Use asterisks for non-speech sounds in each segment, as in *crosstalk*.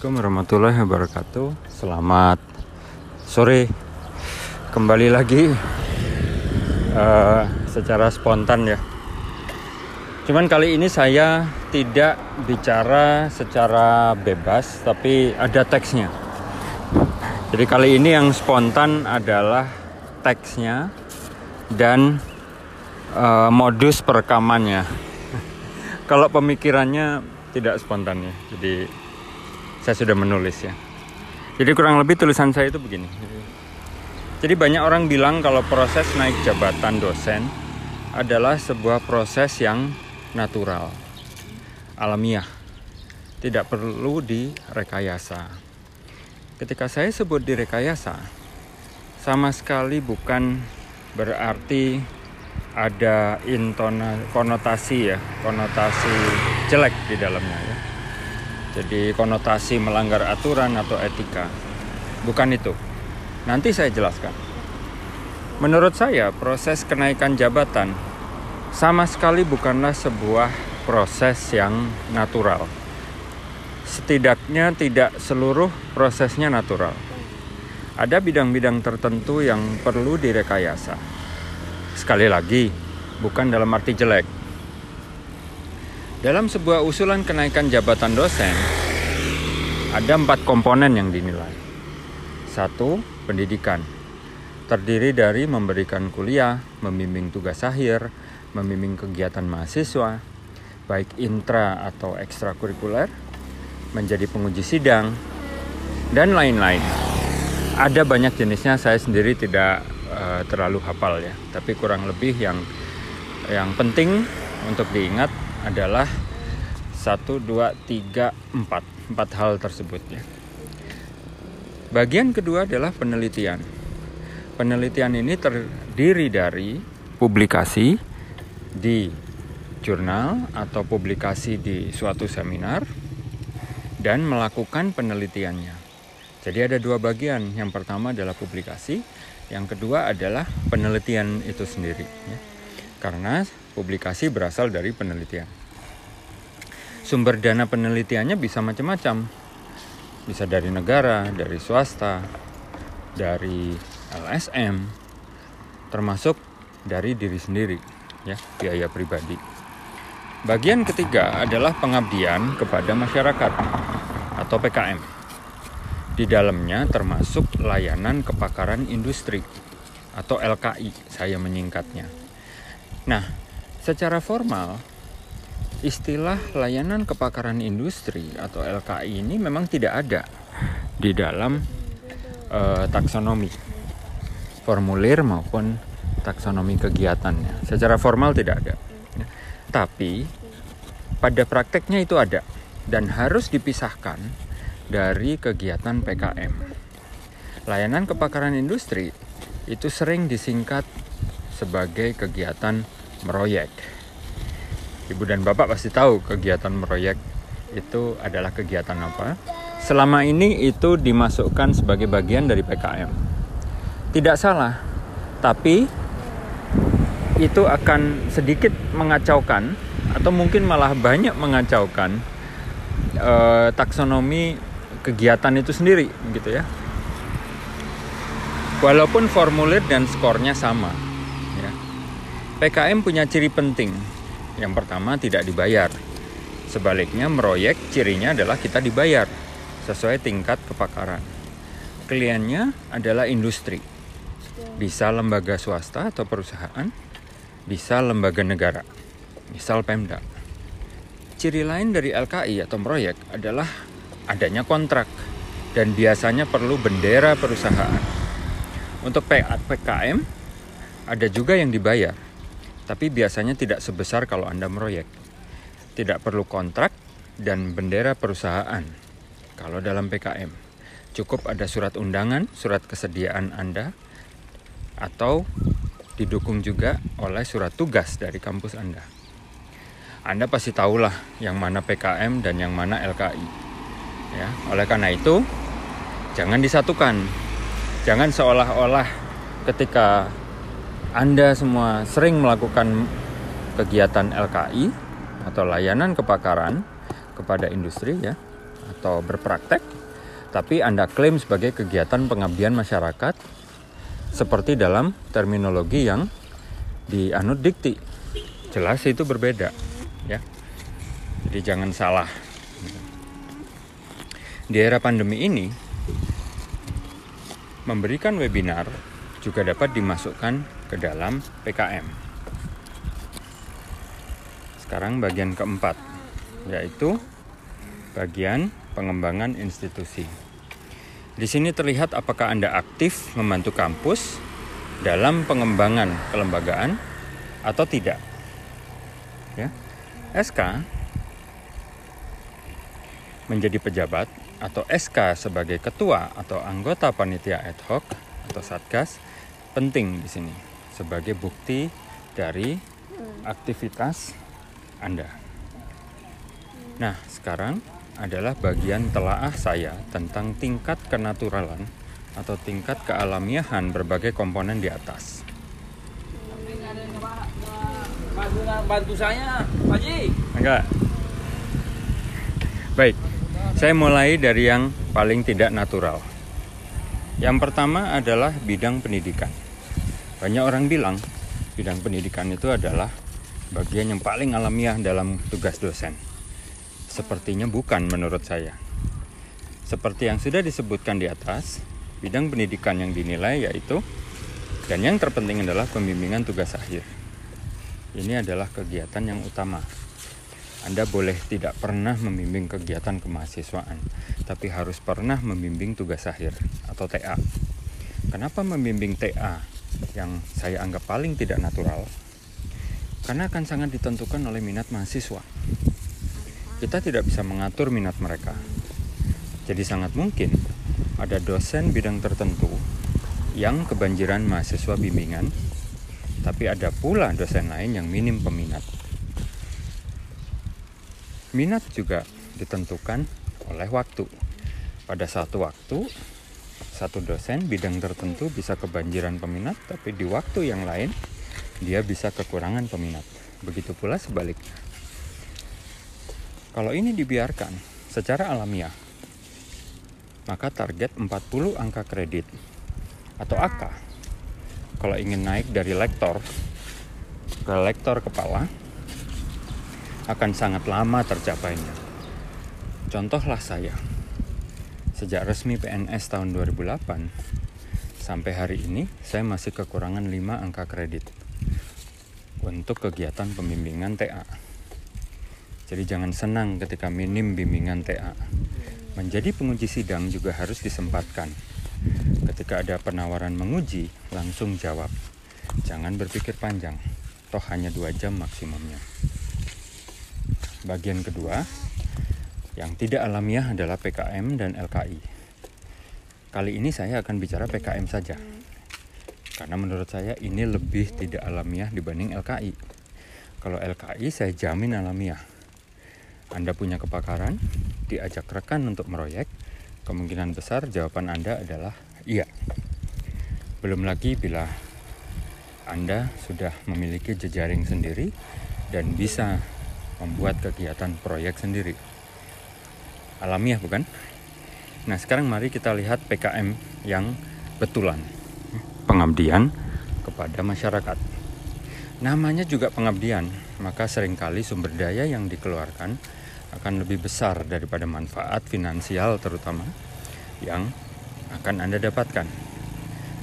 Assalamualaikum warahmatullahi wabarakatuh. Selamat sore. Kembali lagi uh, secara spontan ya. Cuman kali ini saya tidak bicara secara bebas, tapi ada teksnya. Jadi kali ini yang spontan adalah teksnya dan uh, modus perekamannya. *laughs* Kalau pemikirannya tidak spontan ya. Jadi saya sudah menulis ya. Jadi kurang lebih tulisan saya itu begini. Jadi banyak orang bilang kalau proses naik jabatan dosen adalah sebuah proses yang natural, alamiah, tidak perlu direkayasa. Ketika saya sebut direkayasa, sama sekali bukan berarti ada intona konotasi ya, konotasi jelek di dalamnya ya jadi konotasi melanggar aturan atau etika. Bukan itu. Nanti saya jelaskan. Menurut saya, proses kenaikan jabatan sama sekali bukanlah sebuah proses yang natural. Setidaknya tidak seluruh prosesnya natural. Ada bidang-bidang tertentu yang perlu direkayasa. Sekali lagi, bukan dalam arti jelek, dalam sebuah usulan kenaikan jabatan dosen, ada empat komponen yang dinilai. Satu, pendidikan. Terdiri dari memberikan kuliah, membimbing tugas akhir, membimbing kegiatan mahasiswa, baik intra atau ekstrakurikuler, menjadi penguji sidang, dan lain-lain. Ada banyak jenisnya, saya sendiri tidak uh, terlalu hafal ya, tapi kurang lebih yang yang penting untuk diingat adalah satu, dua, tiga, empat, empat hal tersebut ya. Bagian kedua adalah penelitian. Penelitian ini terdiri dari publikasi di jurnal atau publikasi di suatu seminar dan melakukan penelitiannya. Jadi ada dua bagian. Yang pertama adalah publikasi, yang kedua adalah penelitian itu sendiri. Ya. Karena publikasi berasal dari penelitian. Sumber dana penelitiannya bisa macam-macam. Bisa dari negara, dari swasta, dari LSM, termasuk dari diri sendiri, ya, biaya pribadi. Bagian ketiga adalah pengabdian kepada masyarakat atau PKM. Di dalamnya termasuk layanan kepakaran industri atau LKI, saya menyingkatnya. Nah, Secara formal, istilah layanan kepakaran industri atau LKI ini memang tidak ada di dalam uh, taksonomi formulir maupun taksonomi kegiatannya. Secara formal tidak ada. Tapi pada prakteknya itu ada dan harus dipisahkan dari kegiatan PKM. Layanan kepakaran industri itu sering disingkat sebagai kegiatan meroyek. Ibu dan Bapak pasti tahu kegiatan meroyek itu adalah kegiatan apa. Selama ini itu dimasukkan sebagai bagian dari PKM. Tidak salah, tapi itu akan sedikit mengacaukan atau mungkin malah banyak mengacaukan eh, taksonomi kegiatan itu sendiri gitu ya. Walaupun formulir dan skornya sama, PKM punya ciri penting. Yang pertama tidak dibayar. Sebaliknya meroyek cirinya adalah kita dibayar sesuai tingkat kepakaran. Kliennya adalah industri. Bisa lembaga swasta atau perusahaan, bisa lembaga negara. Misal Pemda. Ciri lain dari LKI atau proyek adalah adanya kontrak dan biasanya perlu bendera perusahaan. Untuk PKM ada juga yang dibayar tapi biasanya tidak sebesar kalau Anda meroyek. Tidak perlu kontrak dan bendera perusahaan kalau dalam PKM. Cukup ada surat undangan, surat kesediaan Anda, atau didukung juga oleh surat tugas dari kampus Anda. Anda pasti tahulah yang mana PKM dan yang mana LKI. Ya, oleh karena itu, jangan disatukan. Jangan seolah-olah ketika anda semua sering melakukan kegiatan LKI atau layanan kepakaran kepada industri ya atau berpraktek, tapi Anda klaim sebagai kegiatan pengabdian masyarakat seperti dalam terminologi yang dianut dikti. Jelas itu berbeda, ya. Jadi jangan salah. Di era pandemi ini, memberikan webinar juga dapat dimasukkan ke dalam PKM. Sekarang bagian keempat, yaitu bagian pengembangan institusi. Di sini terlihat apakah Anda aktif membantu kampus dalam pengembangan kelembagaan atau tidak. Ya. SK menjadi pejabat atau SK sebagai ketua atau anggota panitia ad hoc atau satgas penting di sini sebagai bukti dari aktivitas Anda. Nah, sekarang adalah bagian telaah saya tentang tingkat kenaturalan atau tingkat kealamiahan berbagai komponen di atas. bantu saya, Pak Ji. Enggak. Baik, saya mulai dari yang paling tidak natural. Yang pertama adalah bidang pendidikan. Banyak orang bilang bidang pendidikan itu adalah bagian yang paling alamiah dalam tugas dosen. Sepertinya bukan menurut saya. Seperti yang sudah disebutkan di atas, bidang pendidikan yang dinilai yaitu dan yang terpenting adalah pembimbingan tugas akhir. Ini adalah kegiatan yang utama. Anda boleh tidak pernah membimbing kegiatan kemahasiswaan, tapi harus pernah membimbing tugas akhir atau TA. Kenapa membimbing TA yang saya anggap paling tidak natural? Karena akan sangat ditentukan oleh minat mahasiswa kita tidak bisa mengatur minat mereka. Jadi sangat mungkin ada dosen bidang tertentu yang kebanjiran mahasiswa bimbingan, tapi ada pula dosen lain yang minim peminat. Minat juga ditentukan oleh waktu. Pada satu waktu, satu dosen bidang tertentu bisa kebanjiran peminat, tapi di waktu yang lain dia bisa kekurangan peminat. Begitu pula sebaliknya. Kalau ini dibiarkan secara alamiah, maka target 40 angka kredit atau AK kalau ingin naik dari lektor ke lektor kepala akan sangat lama tercapainya. Contohlah saya. Sejak resmi PNS tahun 2008 sampai hari ini saya masih kekurangan 5 angka kredit untuk kegiatan pembimbingan TA. Jadi jangan senang ketika minim bimbingan TA. Menjadi penguji sidang juga harus disempatkan. Ketika ada penawaran menguji, langsung jawab. Jangan berpikir panjang, toh hanya dua jam maksimumnya. Bagian kedua, yang tidak alamiah adalah PKM dan LKI. Kali ini saya akan bicara PKM saja. Karena menurut saya ini lebih tidak alamiah dibanding LKI. Kalau LKI saya jamin alamiah anda punya kepakaran, diajak rekan untuk meroyek, kemungkinan besar jawaban Anda adalah iya. Belum lagi bila Anda sudah memiliki jejaring sendiri dan bisa membuat kegiatan proyek sendiri. Alamiah bukan? Nah sekarang mari kita lihat PKM yang betulan. Pengabdian kepada masyarakat. Namanya juga pengabdian, maka sering kali sumber daya yang dikeluarkan akan lebih besar daripada manfaat finansial terutama yang akan Anda dapatkan.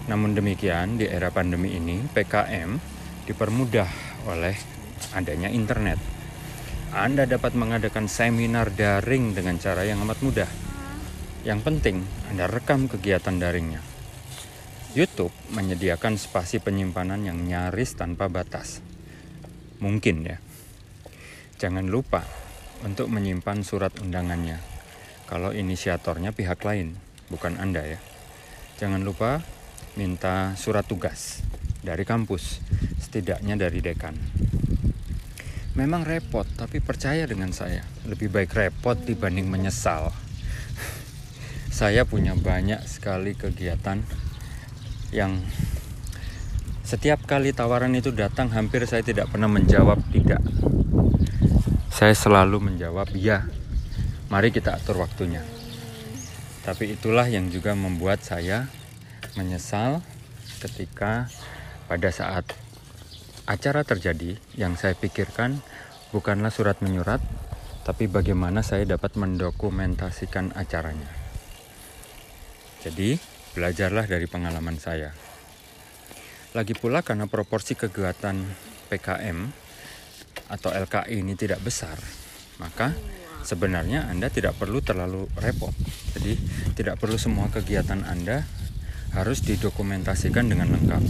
Namun demikian, di era pandemi ini, PKM dipermudah oleh adanya internet. Anda dapat mengadakan seminar daring dengan cara yang amat mudah. Yang penting, Anda rekam kegiatan daringnya. YouTube menyediakan spasi penyimpanan yang nyaris tanpa batas. Mungkin ya. Jangan lupa untuk menyimpan surat undangannya. Kalau inisiatornya pihak lain, bukan Anda ya. Jangan lupa minta surat tugas dari kampus, setidaknya dari dekan. Memang repot, tapi percaya dengan saya, lebih baik repot dibanding menyesal. *laughs* saya punya banyak sekali kegiatan yang setiap kali tawaran itu datang hampir saya tidak pernah menjawab tidak saya selalu menjawab ya Mari kita atur waktunya. Tapi itulah yang juga membuat saya menyesal ketika pada saat acara terjadi yang saya pikirkan bukanlah surat menyurat, tapi bagaimana saya dapat mendokumentasikan acaranya. Jadi, belajarlah dari pengalaman saya. Lagi pula karena proporsi kegiatan PKM atau LKI ini tidak besar, maka sebenarnya Anda tidak perlu terlalu repot. Jadi, tidak perlu semua kegiatan Anda harus didokumentasikan dengan lengkap.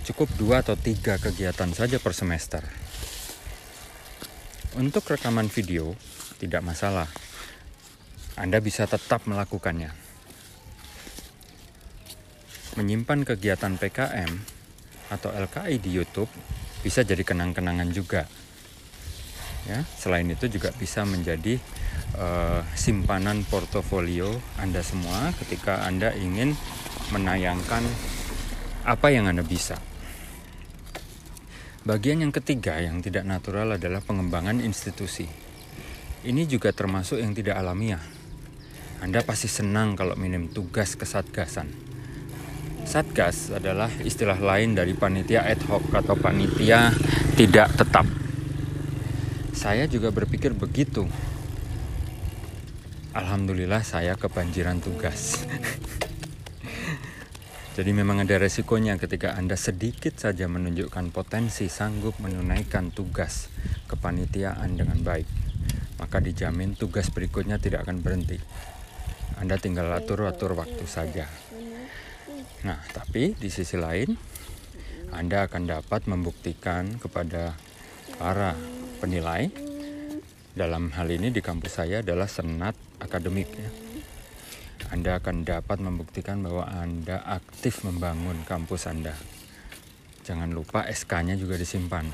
Cukup dua atau tiga kegiatan saja per semester. Untuk rekaman video, tidak masalah. Anda bisa tetap melakukannya. Menyimpan kegiatan PKM atau LKI di YouTube bisa jadi kenang-kenangan juga. Ya, selain itu juga bisa menjadi uh, simpanan portofolio Anda semua ketika Anda ingin menayangkan apa yang Anda bisa. Bagian yang ketiga yang tidak natural adalah pengembangan institusi. Ini juga termasuk yang tidak alamiah. Anda pasti senang kalau minim tugas kesatgasan. Satgas adalah istilah lain dari panitia ad hoc atau panitia tidak tetap. Saya juga berpikir begitu. Alhamdulillah saya kebanjiran tugas. *laughs* Jadi memang ada resikonya ketika Anda sedikit saja menunjukkan potensi sanggup menunaikan tugas kepanitiaan dengan baik. Maka dijamin tugas berikutnya tidak akan berhenti. Anda tinggal atur-atur waktu saja. Nah, tapi di sisi lain, Anda akan dapat membuktikan kepada para penilai dalam hal ini di kampus saya adalah senat akademik ya anda akan dapat membuktikan bahwa Anda aktif membangun kampus Anda. Jangan lupa SK-nya juga disimpan.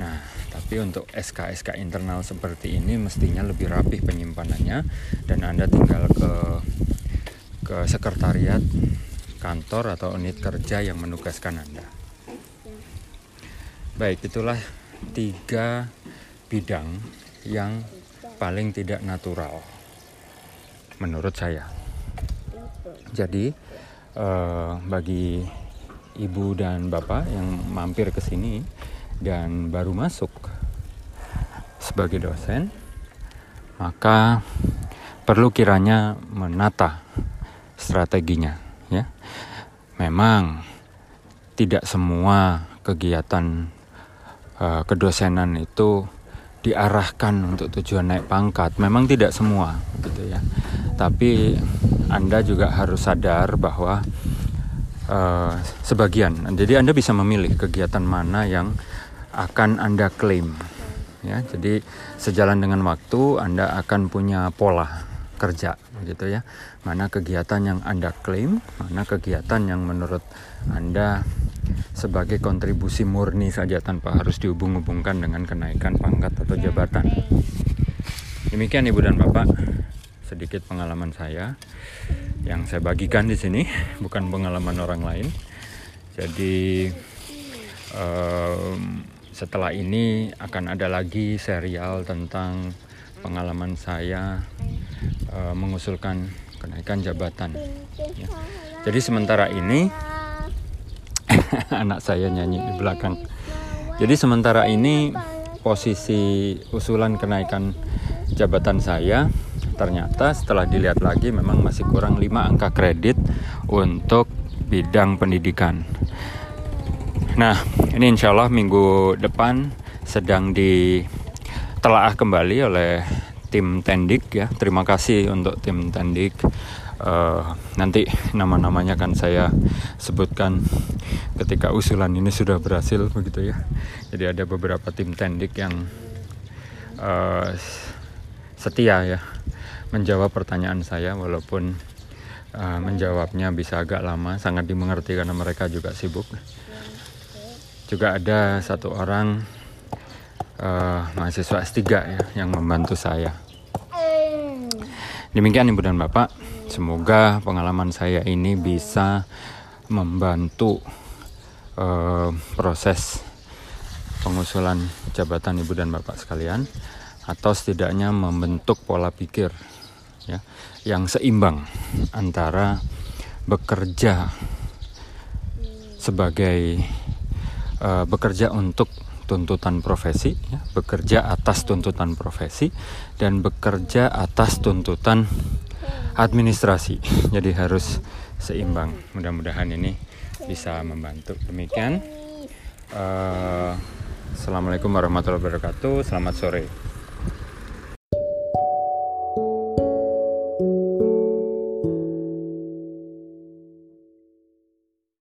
Nah, tapi untuk SK-SK internal seperti ini mestinya lebih rapih penyimpanannya dan Anda tinggal ke ke sekretariat kantor atau unit kerja yang menugaskan Anda. Baik, itulah tiga bidang yang paling tidak natural menurut saya. Jadi uh, bagi ibu dan bapak yang mampir ke sini dan baru masuk sebagai dosen, maka perlu kiranya menata strateginya ya. Memang tidak semua kegiatan uh, kedosenan itu diarahkan untuk tujuan naik pangkat. Memang tidak semua gitu ya tapi Anda juga harus sadar bahwa uh, sebagian, jadi Anda bisa memilih kegiatan mana yang akan Anda klaim. Ya, jadi sejalan dengan waktu Anda akan punya pola kerja, gitu ya. Mana kegiatan yang Anda klaim, mana kegiatan yang menurut Anda sebagai kontribusi murni saja tanpa harus dihubung-hubungkan dengan kenaikan pangkat atau jabatan. Demikian Ibu dan Bapak sedikit pengalaman saya yang saya bagikan di sini, bukan pengalaman orang lain. Jadi um, setelah ini akan ada lagi serial tentang pengalaman saya uh, mengusulkan kenaikan jabatan. Ya. Jadi sementara ini *laughs* anak saya nyanyi di belakang. Jadi sementara ini posisi usulan kenaikan jabatan saya ternyata setelah dilihat lagi memang masih kurang 5 angka kredit untuk bidang pendidikan. Nah, ini insya Allah minggu depan sedang ditelaah kembali oleh tim Tendik ya. Terima kasih untuk tim Tendik. Uh, nanti nama-namanya akan saya sebutkan ketika usulan ini sudah berhasil begitu ya. Jadi ada beberapa tim Tendik yang uh, setia ya menjawab pertanyaan saya walaupun uh, menjawabnya bisa agak lama sangat dimengerti karena mereka juga sibuk. Juga ada satu orang uh, mahasiswa S3 ya yang membantu saya. Demikian ibu dan bapak. Semoga pengalaman saya ini bisa membantu uh, proses pengusulan jabatan ibu dan bapak sekalian atau setidaknya membentuk pola pikir ya yang seimbang antara bekerja sebagai uh, bekerja untuk tuntutan profesi, ya, bekerja atas tuntutan profesi, dan bekerja atas tuntutan administrasi. Jadi harus seimbang. Mudah-mudahan ini bisa membantu. Demikian. Uh, Assalamualaikum warahmatullahi wabarakatuh. Selamat sore.